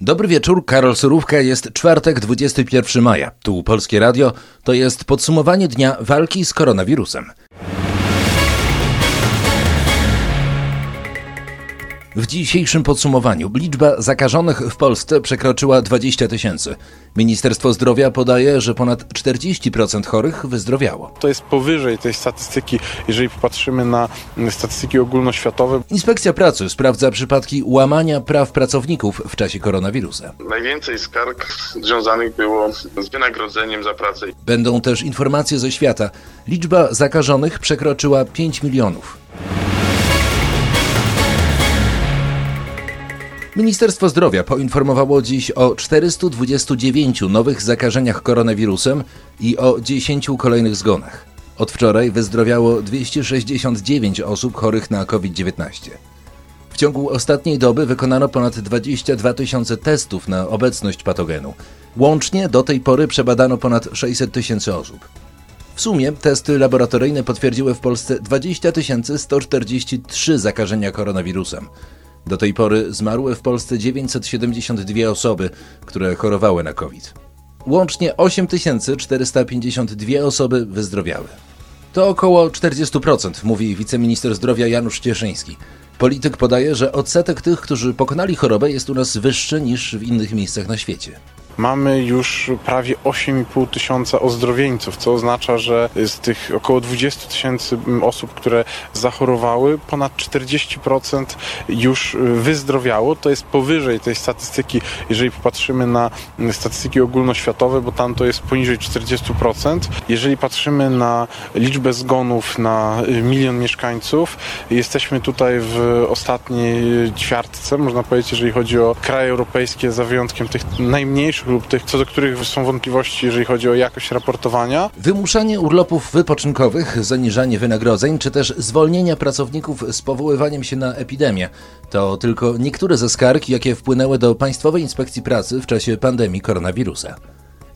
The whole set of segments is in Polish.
Dobry wieczór, Karol Surówka, jest czwartek, 21 maja. Tu Polskie Radio, to jest podsumowanie dnia walki z koronawirusem. W dzisiejszym podsumowaniu liczba zakażonych w Polsce przekroczyła 20 tysięcy. Ministerstwo Zdrowia podaje, że ponad 40% chorych wyzdrowiało. To jest powyżej tej statystyki, jeżeli popatrzymy na statystyki ogólnoświatowe. Inspekcja Pracy sprawdza przypadki łamania praw pracowników w czasie koronawirusa. Najwięcej skarg związanych było z wynagrodzeniem za pracę. Będą też informacje ze świata. Liczba zakażonych przekroczyła 5 milionów. Ministerstwo Zdrowia poinformowało dziś o 429 nowych zakażeniach koronawirusem i o 10 kolejnych zgonach. Od wczoraj wyzdrowiało 269 osób chorych na COVID-19. W ciągu ostatniej doby wykonano ponad 22 tysiące testów na obecność patogenu. Łącznie do tej pory przebadano ponad 600 tysięcy osób. W sumie testy laboratoryjne potwierdziły w Polsce 20 143 zakażenia koronawirusem. Do tej pory zmarły w Polsce 972 osoby, które chorowały na COVID. Łącznie 8452 osoby wyzdrowiały. To około 40%, mówi wiceminister zdrowia Janusz Cieszyński. Polityk podaje, że odsetek tych, którzy pokonali chorobę, jest u nas wyższy niż w innych miejscach na świecie. Mamy już prawie 8,5 tysiąca ozdrowieńców, co oznacza, że z tych około 20 tysięcy osób, które zachorowały, ponad 40% już wyzdrowiało. To jest powyżej tej statystyki, jeżeli popatrzymy na statystyki ogólnoświatowe, bo tam to jest poniżej 40%. Jeżeli patrzymy na liczbę zgonów na milion mieszkańców, jesteśmy tutaj w ostatniej ćwiartce, można powiedzieć, jeżeli chodzi o kraje europejskie, za wyjątkiem tych najmniejszych lub tych, co do których są wątpliwości, jeżeli chodzi o jakość raportowania. Wymuszanie urlopów wypoczynkowych, zaniżanie wynagrodzeń, czy też zwolnienia pracowników z powoływaniem się na epidemię to tylko niektóre ze skarg, jakie wpłynęły do Państwowej Inspekcji Pracy w czasie pandemii koronawirusa.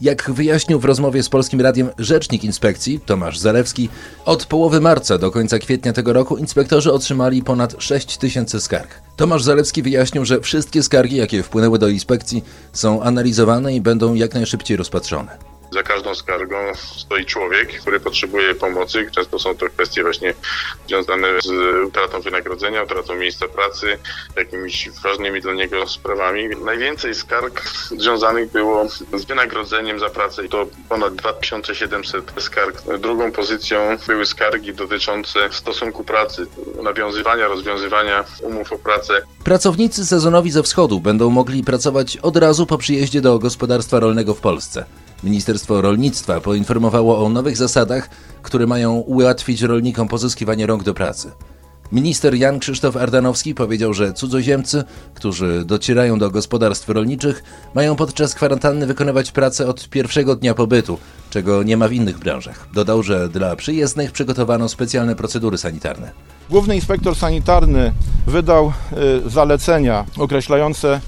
Jak wyjaśnił w rozmowie z Polskim Radiem rzecznik inspekcji Tomasz Zalewski, od połowy marca do końca kwietnia tego roku inspektorzy otrzymali ponad 6 tysięcy skarg. Tomasz Zalewski wyjaśnił, że wszystkie skargi, jakie wpłynęły do inspekcji, są analizowane i będą jak najszybciej rozpatrzone. Za każdą skargą stoi człowiek, który potrzebuje pomocy. Często są to kwestie właśnie związane z utratą wynagrodzenia, utratą miejsca pracy, jakimiś ważnymi dla niego sprawami. Najwięcej skarg związanych było z wynagrodzeniem za pracę i to ponad 2700 skarg. Drugą pozycją były skargi dotyczące stosunku pracy, nawiązywania, rozwiązywania umów o pracę. Pracownicy sezonowi ze wschodu będą mogli pracować od razu po przyjeździe do gospodarstwa rolnego w Polsce. Ministerstwo Rolnictwa poinformowało o nowych zasadach, które mają ułatwić rolnikom pozyskiwanie rąk do pracy. Minister Jan Krzysztof Ardanowski powiedział, że cudzoziemcy, którzy docierają do gospodarstw rolniczych, mają podczas kwarantanny wykonywać pracę od pierwszego dnia pobytu, czego nie ma w innych branżach. Dodał, że dla przyjezdnych przygotowano specjalne procedury sanitarne. Główny inspektor sanitarny wydał y, zalecenia określające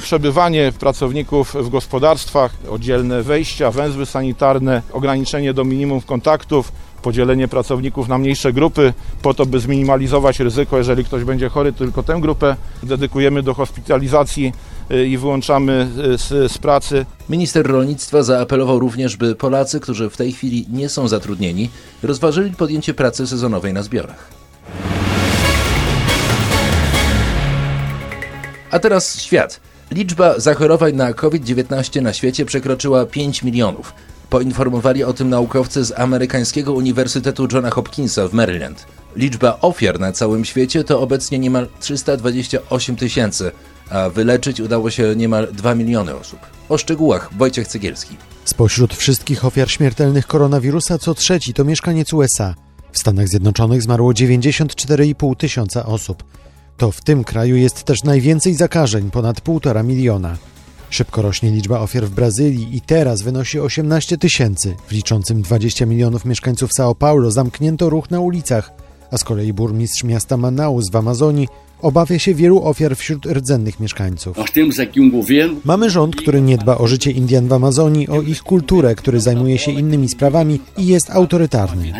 przebywanie pracowników w gospodarstwach, oddzielne wejścia, węzły sanitarne, ograniczenie do minimum kontaktów, podzielenie pracowników na mniejsze grupy, po to, by zminimalizować ryzyko, jeżeli ktoś będzie chory, tylko tę grupę dedykujemy do hospitalizacji e, i wyłączamy e, z, z, pracy. Minister rolnictwa zaapelował również, by Polacy, którzy w tej chwili nie są zatrudnieni, rozważyli podjęcie pracy sezonowej na zbiorach. A teraz świat. Liczba zachorowań na COVID-19 na świecie przekroczyła 5 milionów. Poinformowali o tym naukowcy z amerykańskiego Uniwersytetu Johna Hopkinsa w Maryland. Liczba ofiar na całym świecie to obecnie niemal 328 tysięcy, a wyleczyć udało się niemal 2 miliony osób. O szczegółach Wojciech Cegielski. Spośród wszystkich ofiar śmiertelnych koronawirusa co trzeci to mieszkaniec USA. W Stanach Zjednoczonych zmarło 94,5 tysiąca osób. To w tym kraju jest też najwięcej zakażeń, ponad 1,5 miliona. Szybko rośnie liczba ofiar w Brazylii i teraz wynosi 18 tysięcy. W liczącym 20 milionów mieszkańców São Paulo zamknięto ruch na ulicach, a z kolei burmistrz miasta Manaus w Amazonii obawia się wielu ofiar wśród rdzennych mieszkańców. Um Mamy rząd, który nie dba o życie Indian w Amazonii, o ich kulturę, który zajmuje się innymi sprawami i jest autorytarny.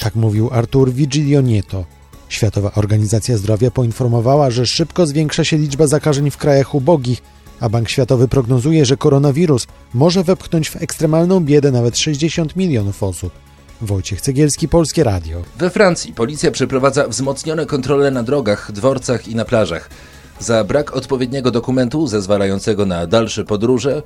Tak mówił Artur Vigilio Nieto, Światowa Organizacja Zdrowia poinformowała, że szybko zwiększa się liczba zakażeń w krajach ubogich, a Bank Światowy prognozuje, że koronawirus może wepchnąć w ekstremalną biedę nawet 60 milionów osób. Wojciech Cegielski, Polskie Radio. We Francji policja przeprowadza wzmocnione kontrole na drogach, dworcach i na plażach. Za brak odpowiedniego dokumentu zezwalającego na dalsze podróże,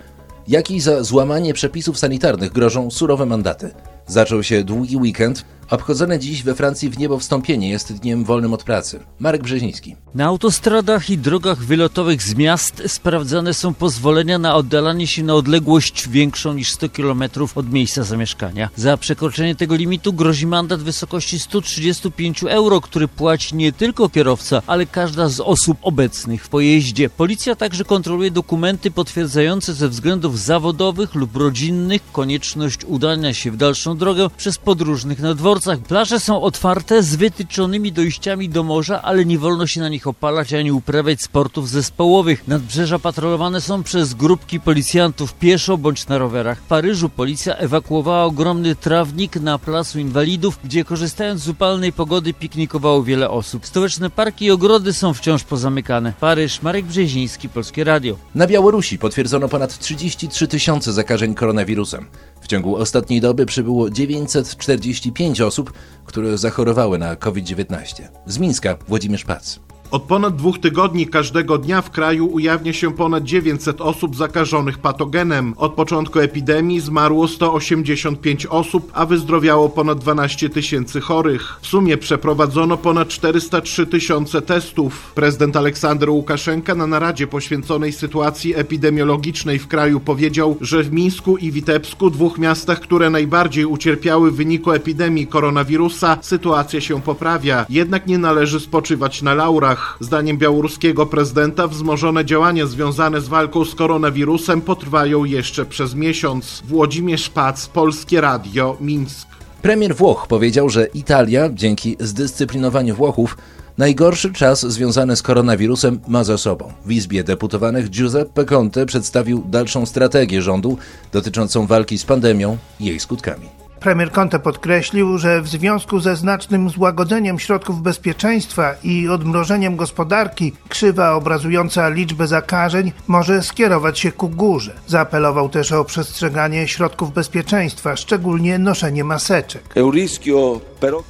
jak i za złamanie przepisów sanitarnych grożą surowe mandaty. Zaczął się długi weekend. Obchodzone dziś we Francji w niebo wstąpienie jest dniem wolnym od pracy. Marek Brzeziński. Na autostradach i drogach wylotowych z miast sprawdzane są pozwolenia na oddalanie się na odległość większą niż 100 km od miejsca zamieszkania. Za przekroczenie tego limitu grozi mandat w wysokości 135 euro, który płaci nie tylko kierowca, ale każda z osób obecnych w pojeździe. Policja także kontroluje dokumenty potwierdzające ze względów zawodowych lub rodzinnych konieczność udania się w dalszą drogę przez podróżnych na dworcach. Plaże są otwarte z wytyczonymi dojściami do morza, ale nie wolno się na nich opalać ani uprawiać sportów zespołowych. Nadbrzeża patrolowane są przez grupki policjantów pieszo bądź na rowerach. W Paryżu policja ewakuowała ogromny trawnik na placu inwalidów, gdzie korzystając z upalnej pogody piknikowało wiele osób. Stołeczne parki i ogrody są wciąż pozamykane. Paryż, Marek Brzeziński, Polskie Radio. Na Białorusi potwierdzono ponad 33 tysiące zakażeń koronawirusem. Ciągu ostatniej doby przybyło 945 osób, które zachorowały na COVID-19. Z Mińska Włodzimierz Pac. Od ponad dwóch tygodni każdego dnia w kraju ujawnia się ponad 900 osób zakażonych patogenem. Od początku epidemii zmarło 185 osób, a wyzdrowiało ponad 12 tysięcy chorych. W sumie przeprowadzono ponad 403 tysiące testów. Prezydent Aleksander Łukaszenka na naradzie poświęconej sytuacji epidemiologicznej w kraju powiedział, że w Mińsku i Witebsku, dwóch miastach, które najbardziej ucierpiały w wyniku epidemii koronawirusa, sytuacja się poprawia. Jednak nie należy spoczywać na laurach. Zdaniem białoruskiego prezydenta wzmożone działania związane z walką z koronawirusem potrwają jeszcze przez miesiąc. Włodzimierz Pac, Polskie Radio, Mińsk. Premier Włoch powiedział, że Italia, dzięki zdyscyplinowaniu Włochów, najgorszy czas związany z koronawirusem ma za sobą. W Izbie Deputowanych Giuseppe Conte przedstawił dalszą strategię rządu dotyczącą walki z pandemią i jej skutkami. Premier Conte podkreślił, że w związku ze znacznym złagodzeniem środków bezpieczeństwa i odmrożeniem gospodarki, krzywa obrazująca liczbę zakażeń może skierować się ku górze. Zaapelował też o przestrzeganie środków bezpieczeństwa, szczególnie noszenie maseczek.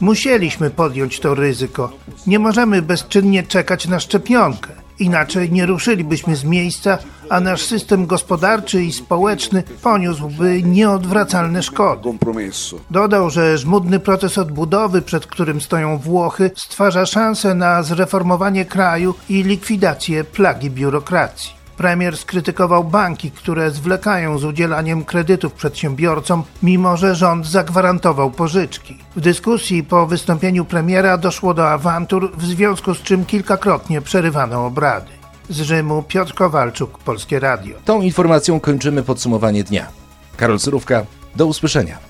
Musieliśmy podjąć to ryzyko. Nie możemy bezczynnie czekać na szczepionkę. Inaczej nie ruszylibyśmy z miejsca, a nasz system gospodarczy i społeczny poniósłby nieodwracalne szkody. Dodał, że żmudny proces odbudowy, przed którym stoją Włochy, stwarza szansę na zreformowanie kraju i likwidację plagi biurokracji. Premier skrytykował banki, które zwlekają z udzielaniem kredytów przedsiębiorcom, mimo że rząd zagwarantował pożyczki. W dyskusji po wystąpieniu premiera doszło do awantur, w związku z czym kilkakrotnie przerywano obrady. Z Rzymu Piotr Kowalczuk, Polskie Radio. Tą informacją kończymy podsumowanie dnia. Karol Surówka, do usłyszenia.